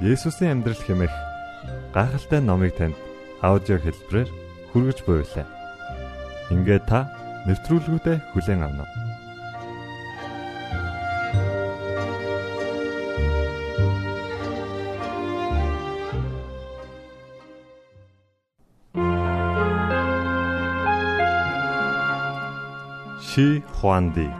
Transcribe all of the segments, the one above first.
Есүсийн амьдрал хэмээх гайхалтай номыг танд аудио хэлбэрээр хүргэж буйлаа. Ингээд та нэвтрүүлгүүдэд хүлээн авна уу? Ши Хуанди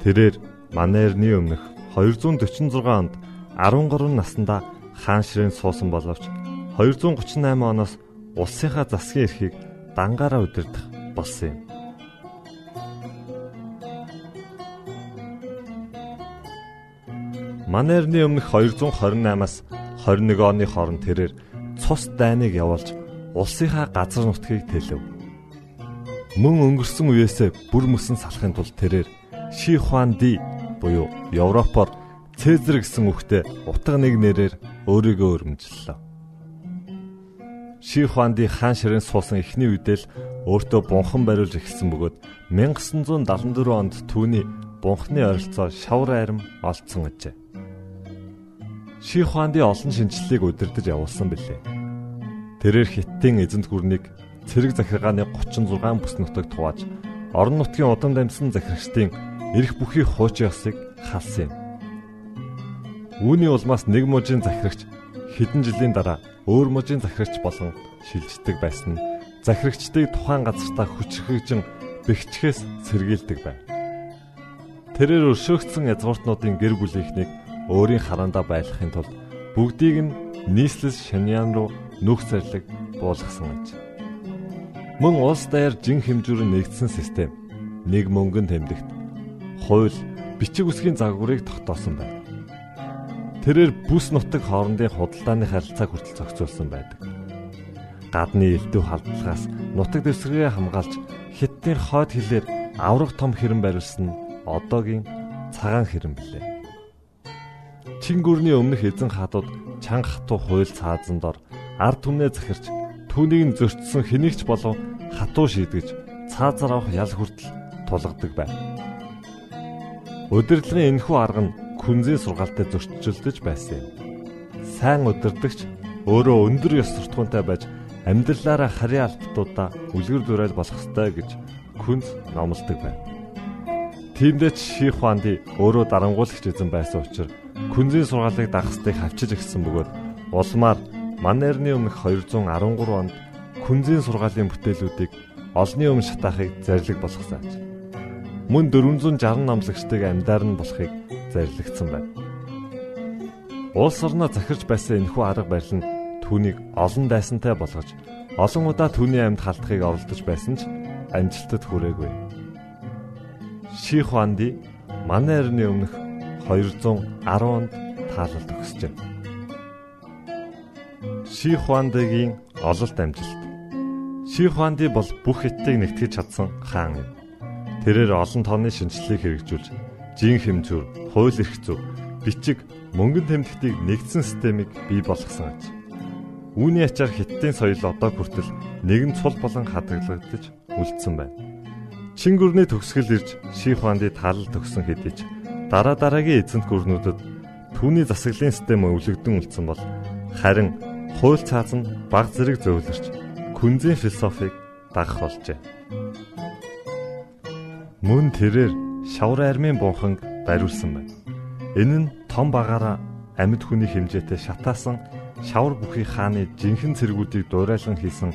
Тэрээр Манерны өмнөх 246 онд 13 наснда хаан ширээн суусан боловч 238 оноос улсынхаа засгийн эрхийг дангаараа удирдах болсон юм. Манерны өмнөх 228-аас 21 оны хооронд тэрээр цус дайныг явуулж улсынхаа газар нутгийг тэлэв. Мөн өнгөрсөн үеэсээ бүр мөсөн салахын тулд тэрээр Ши Хуанди буюу Европоор Цезар гэсэн үгтэй утга нэг нэрээр өөрийгөө өрөмжлөлөө. Ши Хуанди хаан ширээн суусан эхний үедээ л өөртөө бунхан бариулж эхэлсэн бөгөөд 1974 онд түүний бунхны ойролцоо шавар айрам олцсон ажээ. Ши Хуанди олон шинжлэлийг удирдах явуулсан билээ. Тэрээр Хиттийн эзэнт гүрнийг цэрэг захиргааны 36 бүс нутагт хувааж орон нутгийн удам дамжсан захирагчдын эрх бүхий хуучин ёсыг халсан юм. Үүний улмаас нэг мужийн захирагч хэдэн жилийн дараа өөр мужийн захирагч болон шилждэг байсан нь захирагчдыг тухайн газартаа хүчрхэгжин бэхжихээс сэргийлдэг байв. Тэрээр өршөөгдсөн язгууртнуудын гэр бүлийнхнийг өөрийн хараандаа байлгахын тулд бүгдийг нь нийслэл Шаньян руу нүх зэрлэг буулгасан аж. Мөн улс даяар жин хэмжүүрэн нэгдсэн систем нэг мөнгөн тэмдэгт хууль бичиг үсгийн загварыг тогтоосон байна. Тэрээр бүс нутаг хоорондын худалдааны харилцааг хүртэл зохицуулсан байдаг. Гадны элдв халдлагаас нутаг дэвсгэрээ хамгаалж хиттийн хойд хилээр аврах том хэрэн барилсан нь одоогийн цагаан хэрэн билээ. Чин гүрний өмнөх эзэн хатууд чанга хатуу хууль цаазан дор ард түмнээ захирч түүнийг зөрчсөн хэнийгч болов хатуу шийдгэж цаазаар авах ял хүртэл тулгадаг байв. Удирдлагын энэхүү арга нь күнзийн сургаалтай зөрчилдөж байсан юм. Сайн удирдагч өөрөө өндөр ёс суртахуунтай байж амьдралаараа харийн албатуудаа үлгэр дуурайл болох ёстой гэж күнз номлодог байна. Тиймдээ Ши Хуанди өөрөө дарангуулагч эзэн байсан учраас күнзийн сургаалыг дагахстыг хавчиж өгсөн бөгөөд улмаар Манерны өмнөх 213 онд күнзийн сургаалын бүтээлүүдийг олонний өмнө шатаахыг зарлиг болгосон мөн 460 намлагчдыг амьдаар нь болохыг зарлигдсан байна. Улс орноо захирч байсан энэхүү арга барил нь түүнийг олон дайсантай болгож олон удаа түүний амьд халтахыг оролдож байсан ч амжилтад хүрээгүй. Ши Хуанди манай эртний өмнөх 210 онд таалалд өгсөж байна. Ши Хуандигийн ололт амжилт. Ши Хуанди бол бүх хиттийг нэгтгэж чадсан хаан юм. Тэрээр олон тооны шинжлэлийг хэрэгжүүлж жин хэмжүүр, хууль эрх зүйн, бичиг, мөнгөн тэмдэгтийг нэгдсэн системийг бий болгосон аж. Үүний ачаар хиттийн соёл одоо хүртэл нэгэн цул болон хадгалагдаж үлдсэн байна. Чин гүрний төгсгөл ирж Ших хаанды талал төгсөн хэдий ч дараа дараагийн эзэнт гүрнүүдэд түүний засаглалын систем өвлөгдөн үлдсэн бол харин хууль цааз нь баг зэрэг зөвлөрч күнзийн философиг дагах болжээ. Мөн тэрээр шавар армийн бунханг бариулсан байна. Энэ нь том багаараа амьд хүний хэмжээтэй шатаасан шавар бүхий хааны жинхэнэ цэргүүдийг дуурайлан хийсэн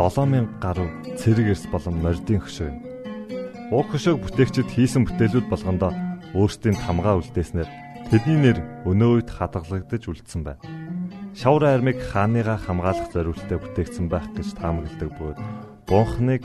7000 гаруй цэрэг эрс болон мордын хөшөө юм. Уг хөшөөг бүтээгчид хийсэн бүтээлүүд болгондоо өөрсдийн тамгаа үлдээснээр тэдний нэр өнөө үед хадгалагдаж үлдсэн байна. Шавар армийг хааныгаа хамгаалах зорилттой бүтээгдсэн байх гэж таамагладаг бөгөөд бунхныг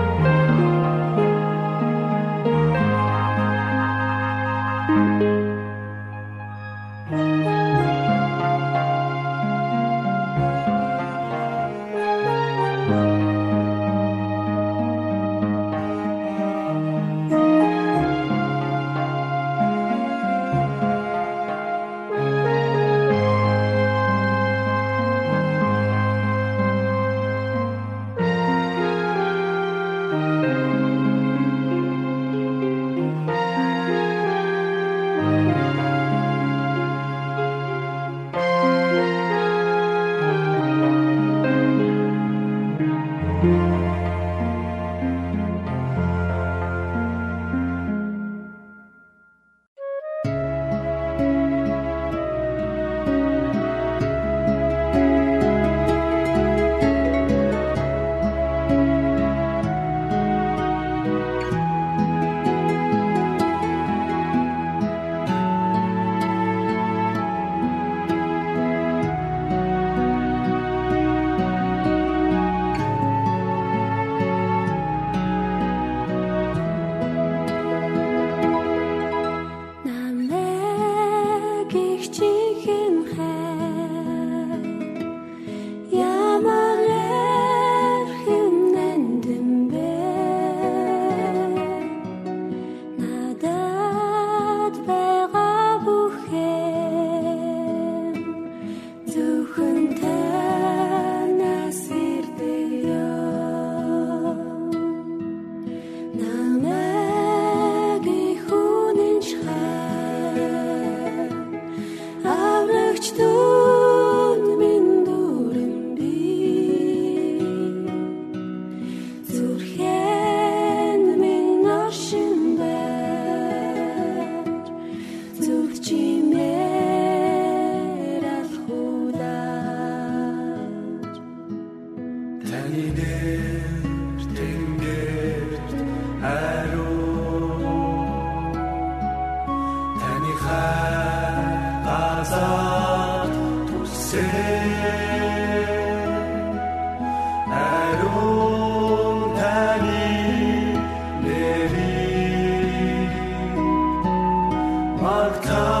Marta.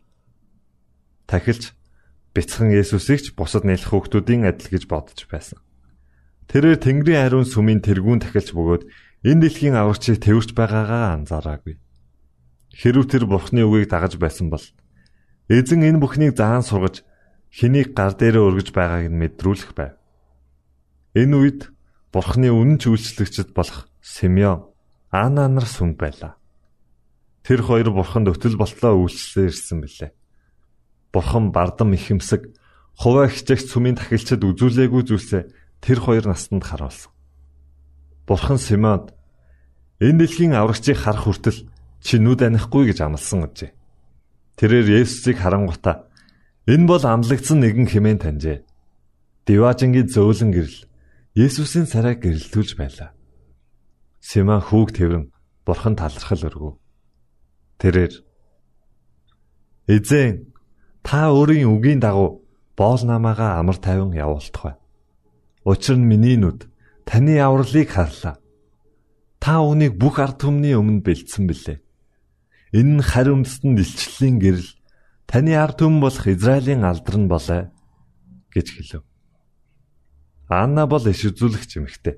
Тахилч бяцхан Есүсийг ч бусад нэлэх хүүхдүүдийн адил гэж бодож байсан. Тэрээр Тэнгэрийн ариун сүмийн тэргүүн тахилч бөгөөд энэ дэлхийн аварчийг тэрвэрч байгаагаа анзаараагүй. Хэрв тэр Бурхны үгийг дагаж байсан бол эзэн энэ бүхнийг заан сургаж хэнийг гар дээрээ өргөж байгааг нь мэдрүүлэх байв. Энэ үед Бурхны үнэн ч үйлчлэгчд болох Симеон Ана нар сүмд байлаа. Тэр хоёр бурханд өтөл болтлоо үйлчлээ ирсэн билээ. Бурхан бардам ихэмсэг хуваа хичээх цүмийн тахилчид үзүүлээгүй зүйлсээ тэр хоёр настанд харуулсан. Бурхан Симеонд энэ дэлхийн аврагчийг харах хүртэл чи нүд анихгүй гэж амласан гэжээ. Тэрээр Есүсийг харангуйта энэ бол амлагдсан нэгэн хэмээн таньжээ. Диважингийн зөөлөн гэрэл Есүсийн царайг гэрэлтүүлж байлаа. Симеон хүүг тэрэн бурхан талархал өргөв. Тэрээр Эзэн та өөрийн үгийн дагуу боол намаагаа амар тайван явуултах бай. Учир нь миний нүд таны авралыг харлаа. Та үүнийг бүх ард түмний өмнө бэлдсэн билээ. Энэ нь харь үндэстэн дэлчлэлийн гэрэл таны ард түмэн болох Израилийн алдар нь болоо гэж хэлв. Анна бол иш үзүүлэгч эмэгтэй.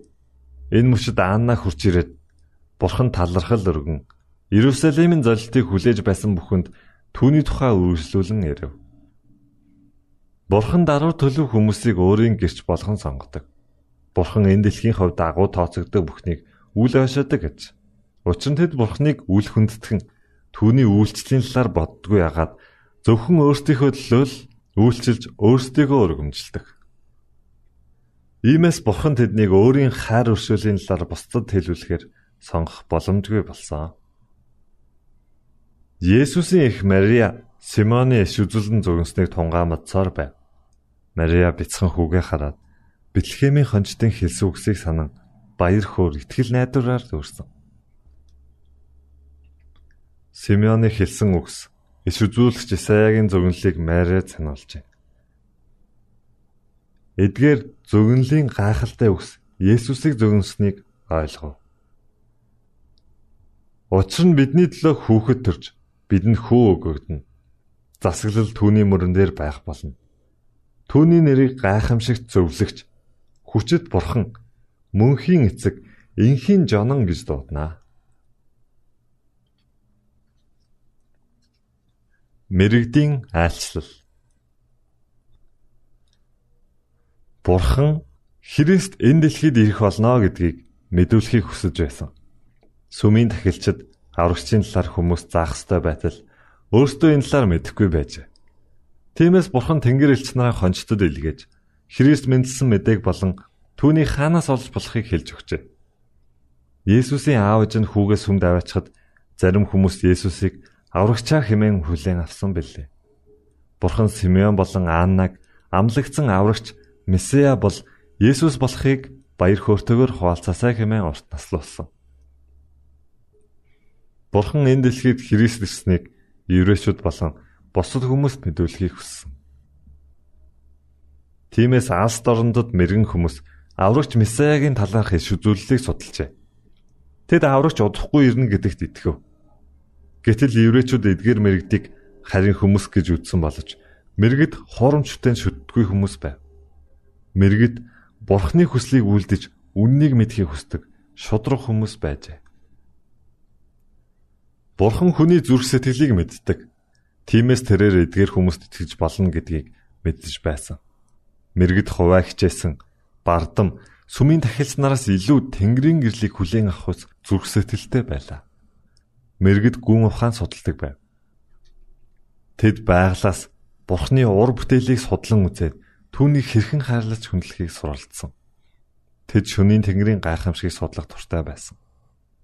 Энэ мөчөд Анна хурч ирээд бурхан талархал өргөн Иерусалимын золилтыг хүлээж байсан бүхэнд түүний тухай үргэлжлүүлэн ирэв. Бурхан даруй төлөв хүмүүсийг өөрийн гэрч болгон сонгодог. Бурхан энэ дэлхийн хувьд агуу тооцогддог бүхнийг үл ойшоодог гэж. Учир нь тэд Бурханыг үл хүндэтгэн түүний үйлчлэлийн талаар боддгүй ягаад зөвхөн өөрсдийнхөө төлөө л үйлчилж өөрсдийгөө өргөмжилдэг. Иймээс Бурхан тэднийг өөрийн хайр өршөөлийн талаар бусдад хэлүүлэхээр сонгох боломжгүй болсон. Есүсийн эх Мария Симоны иш үзүүлэн зөгнснийг тунгаамдсаар байв. Мария бяцхан хүүгээ хараад Бэтлехемийн хончтын хэлсэн үгсийг санан баяр хөөр итгэл найдвараар дүүрсэн. Симеоны хэлсэн үгс иш үзүүлэгч Исаягийн зөгнөлийг Мариад сануулжээ. Эдгээр зөгнөлийн гайхалтай үгс Есүсийг зөгнөснийг ойлгов. Учир нь бидний төлөө хүүхэд төрж бидэнд хөө өгөгдөнө. Засаглал түүний мөрөн дээр байх болно. Түүний нэрийг гайхамшигт зөвлөгч хүчит бурхан мөнхийн эцэг инхийн жонон гэж дуудана. Мэргэдийн айлчлал Бурхан Христ энэ дэлхийд ирэх болно гэдгийг мэдүүлэхийг хүсэж байсан. Сүмийн тахилчид аврагчийн талаар хүмүүс заах ёстой байтал өөртөө энэ талаар мэдэхгүй байжээ. Тиймээс бурхан Тэнгэр элч нараа хончтод илгээж Христ мэндэлсэн мэдээг болон түүний хаанаас олж болохыг хэлж өгчээ. Есүсийн аав ээж нь хүүгээ сүмд аваачхад зарим хүмүүс Есүсийг аврагчаа хэмээн хүлээн авсан билээ. Бурхан Симеон болон Аннаг амлагдсан аврагч Месиа бол Есүс болохыг баяр хөөртэйгээр хуваалцаасаа хэмээн урт наслуулсан. Бурхан энэ дэлхийд Христ ирснийг еврейчүүд болон бусад хүмүүст мэдүүлэхийг хүссэн. Тиймээс Алс дорндод мэрэгэн хүмүүс аврагч Месаягийн талаарх иш үзүүлэлтийг судалжээ. Тэд аврагч удахгүй ирнэ гэдэгт итгэв. Гэтэл еврейчүүд эдгээр мэрэгдийг харин хүмүүс гэж үзсэн боловч мэрэгд хоромчтой шүтдэггүй хүмүүс байв. Мэрэгд бурхны хүслийг үлдэж үннийг мэдхийг хүсдэг шудраг хүмүүс байжээ. Бурхан хүний зүрх сэтгэлийг мэддэг. Тиймээс тэрээр эдгээр хүмүүст итгэж болно гэдгийг мэдэж байсан. Мэргэд хуваа хичээсэн бардам сүмийн тахилч нараас илүү тэнгэрийн гэрлийг хүлээн авах зүрх сэтгэлтэй байлаа. Мэргэд гүн ухаан судалдаг байв. Тэд байглаас Бурхны ур бүтээлийг судлан үзээд түүнийг хэрхэн хайрлаж хүндлэхийг суралцсан. Тэд шөнийн тэнгэрийн гайхамшигыг судлах туртай байсан.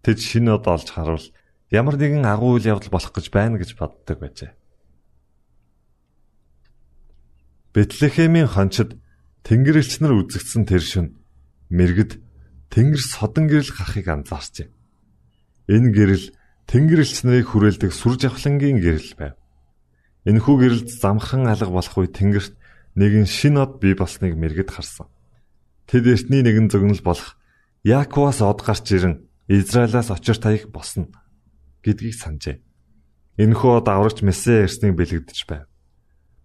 Тэд шинэ од олж харуул ямар нэгэн агуу үйл явдал болох гэж байна гэж боддог байжээ. Бэтлехемийн хончид тэнгэр элч нар үзэгдсэн тэр шөн мэрэгд тэнгэр содон гэрэл гарахыг анзаарчээ. Энэ гэрэл тэнгэр элч нарыг хүрээлдэг сүр жавхлангийн гэрэл байв. Энэхүү гэрэлд замхан алга болох үе тэнгэрт нэгэн шин од бий болсныг мэрэгд харсан. Тэд эртний нэгэн зөгнөл болох Яаковаас од гарч ирэн Израилаас очир таях босно гэдгийг санджээ. Энэхүү од аврагч Месэ ирснийг бэлэгдэж байв.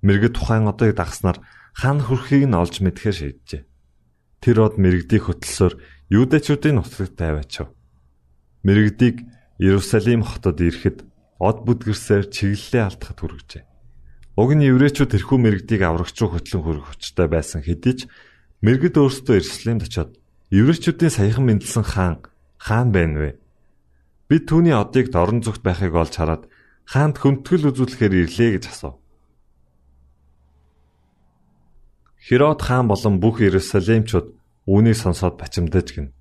Мэргэд тухайн одыг дагснаар хан хүрхийг нь олж мэдхээр шийджээ. Тэр од мэрэгдийг хөтлсөөр юудэчүүдийн нутагт тавиачав. Мэрэгдийг Иерусалим хотод ирэхэд од бүдгэрсээр чиглэлээ алдахад хүргэжээ. Уг нь еврейчүүд тэрхүү мэрэгдийг аврагч руу хөтлөн хүргэх хүчтэй байсан хэдий ч мэрэгд өөрсдөө Иерусалимд очиод еврейчүүдийн саяхан мэндэлсэн хаан хаан байна вэ? Бид түүний одыг дорн зүгт байхыг олж хараад хаанд хөнтгөл үзүүлэхээр ирлээ гэж асуув. Херод хаан болон бүх Иерусалимчууд үүнийг сонсоод бачимдаж гин.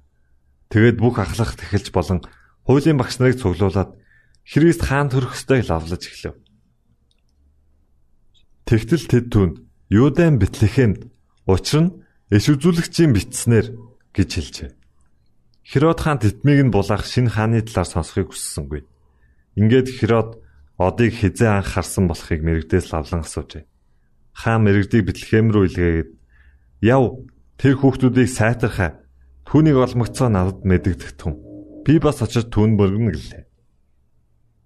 Тэгэд бүх ахлах тэхэлж болон хуулийн багш нарыг цуглуулад Христ хаан төрөх ёстойг лавлаж эхлэв. Тэгтэл тэд түнд Юудан Бэтлехемд учир нь иш үзүүлэгчийн бичснэр гэж хэлжээ. Херод хаан тэтмийг нь булаах шинэ хааны талаар сонсохыг хүссэнгүй. Ингээд Херод одыг хизээ анх харсан болохыг мэрэгдээс лавлан асуужээ. Хаан мэрэгдийг Бэтлехэм рүү илгээгээд "Яв, тэр хүүхдүүдийг сайтархаа. Түүнийг олмогцоо надад мэдэгдэх түн. Би бас очиж түүн мөргөнө" гэлээ.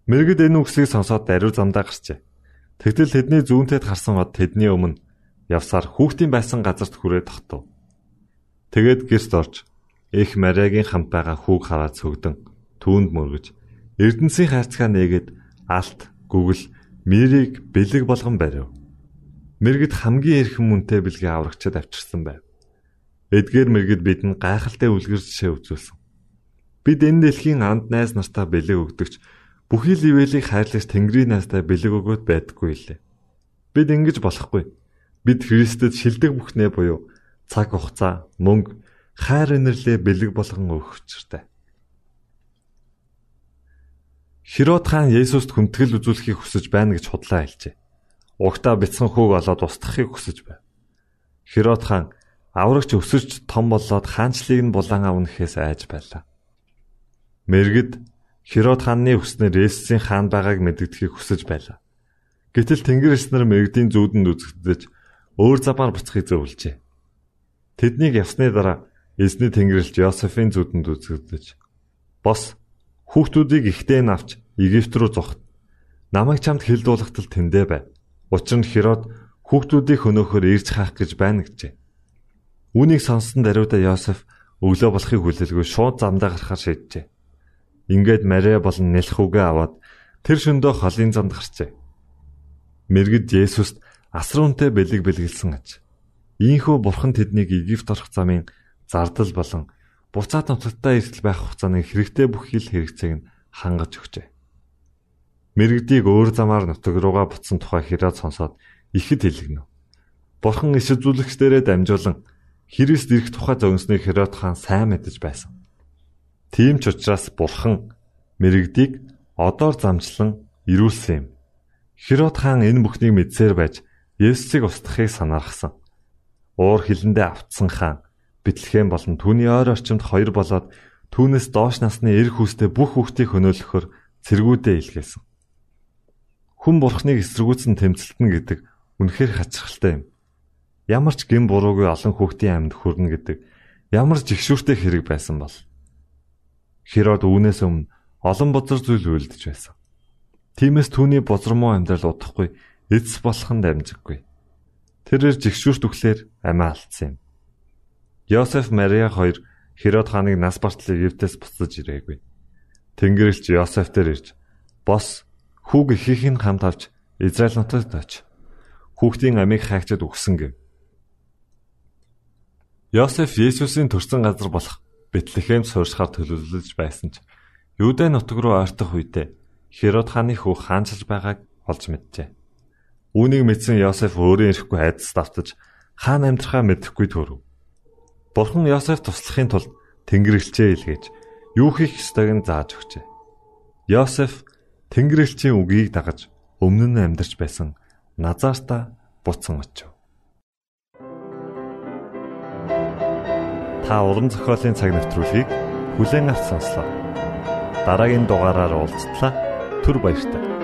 Мэрэгд энэ үгсийг сонсоод даруй замдаа гарчээ. Тэгтэл тэдний зүүнтэд харсан од тэдний өмнө явсаар хүүхдийн байсан газарт хүрээд тогтов. Тэгээд гэрт орж их Мариагийн хамт байгаа хүүг хараад цөгдөн түүнд мөргөж Эрдэнсийн хайрцгаа нээгээд алт, гүгэл, мэрийг бэлэг болгон барив. Мэргэд хамгийн эрхэм мөнтэй бэлгээ аврагчад авчирсан байв. Эдгээр мэргэд бидэнд гайхалтай үлгэр жишээ үзүүлсэн. Бид энэ дэлхийн анд найз нартаа бэлэг өгдөгч бүхий л ивэлийг хайрлаж Тэнгэрийн найзтай бэлэг өгөөд байдаггүй лээ. Бид ингэж болохгүй. Бид Христэд шилдэг бүхнээ буюу цаг хугацаа, мөнгө, хайр инэрлээ бэлэг болгон өгөх учиртай. Херод хаан Есүст хүндэтгэл үзүүлэхийг хүсэж байна гэж худлаа хэлжээ. Угтаа бяцхан хүүг олоод устгахыг хүсэж байв. Херод хаан аврагч өсөж том болоод хаанчлыг нь булан авнахээс айж байлаа. Мэргэд Херод хааны хүснээр Есүсийн хаан байгааг мэддэхийг хүсэж байлаа. Гэтэл Тэнгэр эснэр мэрэгдийн зүүдэнд үзэгдэж өөр замаар буцахыг зөвлөжээ. Тэднийг явсны дараа эзний Тэнгэрлэгч Йосефийн зүүдэнд үзэгдэж "Бос Хүүхдүүдийг ихтэй нь авч Египт рүү зогт. Намайг чамд хилдуулахтал тэндэ бай. Учир нь Херод хүүхдүүдийг хөнөөхөөр ирж хаах гэж байна гэжээ. Үүнийг сонссон даруйда Йосеф өглөө болохыг хүлээлгүй шууд замдаа гарахаар шийджээ. Ингээд Мария болон нэлхүүгээ аваад тэр шөндөө холын замд гарчээ. Мэргэд Есүст асруунтай бэлэг бэлгэлсэн аж. Ийхүү бурхан тэднийг Египт орох замын зардал болон буцаад нутагтаа эрсэл байх хугацааны хэрэгтэй бүх хил хэрэгцээг нь хангаж өгчээ. Мэргэдийг өөр замаар нутаг руугаа буцсан тухай хэрэг сонсоод ихэд хэлгэнэ. Бурхан иш үзүүлэгчдэрээ дамжуулан Христ ирэх тухай зөгнснийг Херод хаан сайн мэдэж байсан. Тийм ч учраас Бурхан мэрэгдийг одоор замчлан ирүүлсэн юм. Херод хаан энэ бүхнийг мэдсээр байж Есүсийг устгахыг санаархсан. Уур хилэндээ автсан хаан Бэтлехэм болон түүний ойр орчимд хоёр болоод түүнээс доош насны эр хүүстэй бүх хүүхдийг хөнөөлөхөөр цэргүүдээ илгээсэн. Хүн бурхныг эсэргүүцэн тэмцэлтэн гэдэг үнэхээр хачирхалтай юм. Ямар ч гин буруугүй олон хүүхдийн амьд хүрнэ гэдэг ямар жигшүүртэй хэрэг байсан бол. Херод үүнээс өмнө олон бузар зүйл үйлдэж байсан. Тиймээс түүний бузармуу амьдрал удахгүй эцс болох нь дамжиггүй. Тэрээр жигшүүрт өглөөр амиа алдсан юм. Йосеф Мария хоёр Херод хааныг нас бартлыг Евдэс буцаж ирээгүй. Тэнгэрлэгч Йосеф дээр ирж "Бос, хүүг ихийг нь хамт авч Израиль нутагт оч. Хүүхдийн амийг хаагчад өгсөн" гэв. Йосеф Есүсийн төрсэн газар болох Бэтлехэм суурьшахаар төлөвлөж байсан ч Юудэ нутаг руу ойртох үедээ Херод хааны хүү хаанчилж байгааг олж мэджээ. Үүнийг мэдсэн Йосеф өөрөө ирэхгүй хайдас давтаж хаан амьдрахаа мэдэхгүй төрөв. Бурхан Йосеф туслахын тулд Тэнгэрлэгчээ илгээж юу хийх ёстойг нь зааж өгчээ. Йосеф Тэнгэрлэгчийн үгийг дагаж өмнө нь амьдарч байсан Назарта буцсан очив. Та уран зохиолын цаг навтруулыг бүлээн авсан сонслоо. Дараагийн дугаараар уулзтлаа. Түр баярлалаа.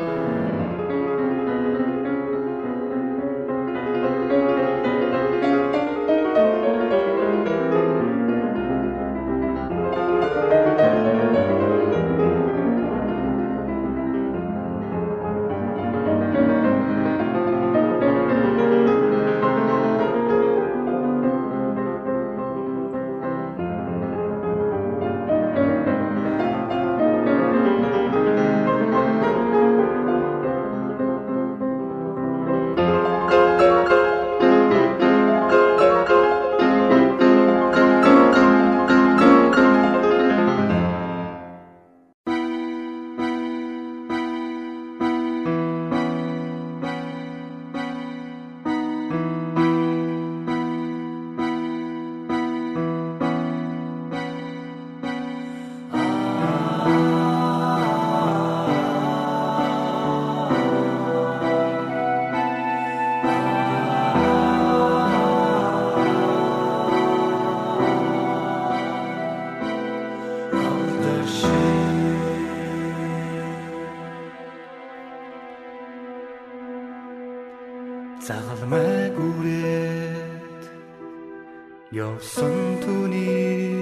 Явсан түүний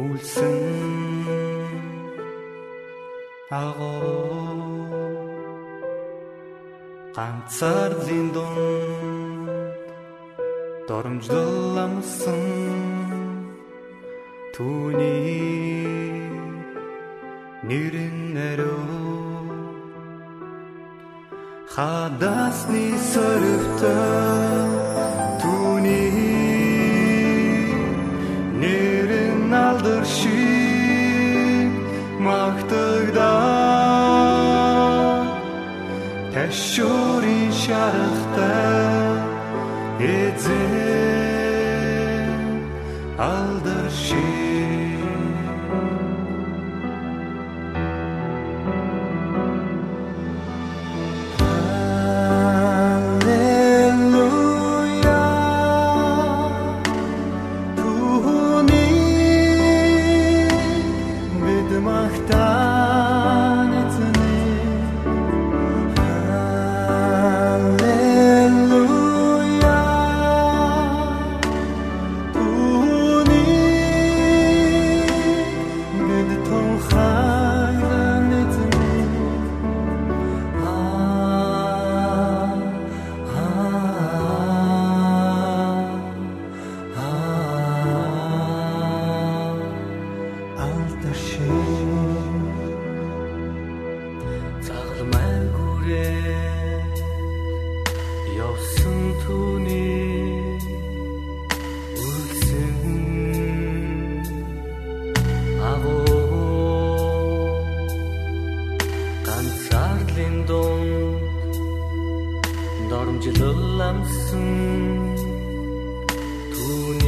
үлсэн агоо ганцаар зиндон доромжлол амсан түүний нэрэн нэрөө хадасны сөрөвтөө алдар шиг магтагдаа. Тэшүүрийн шарахтай эзэн доромжлол амсан түүний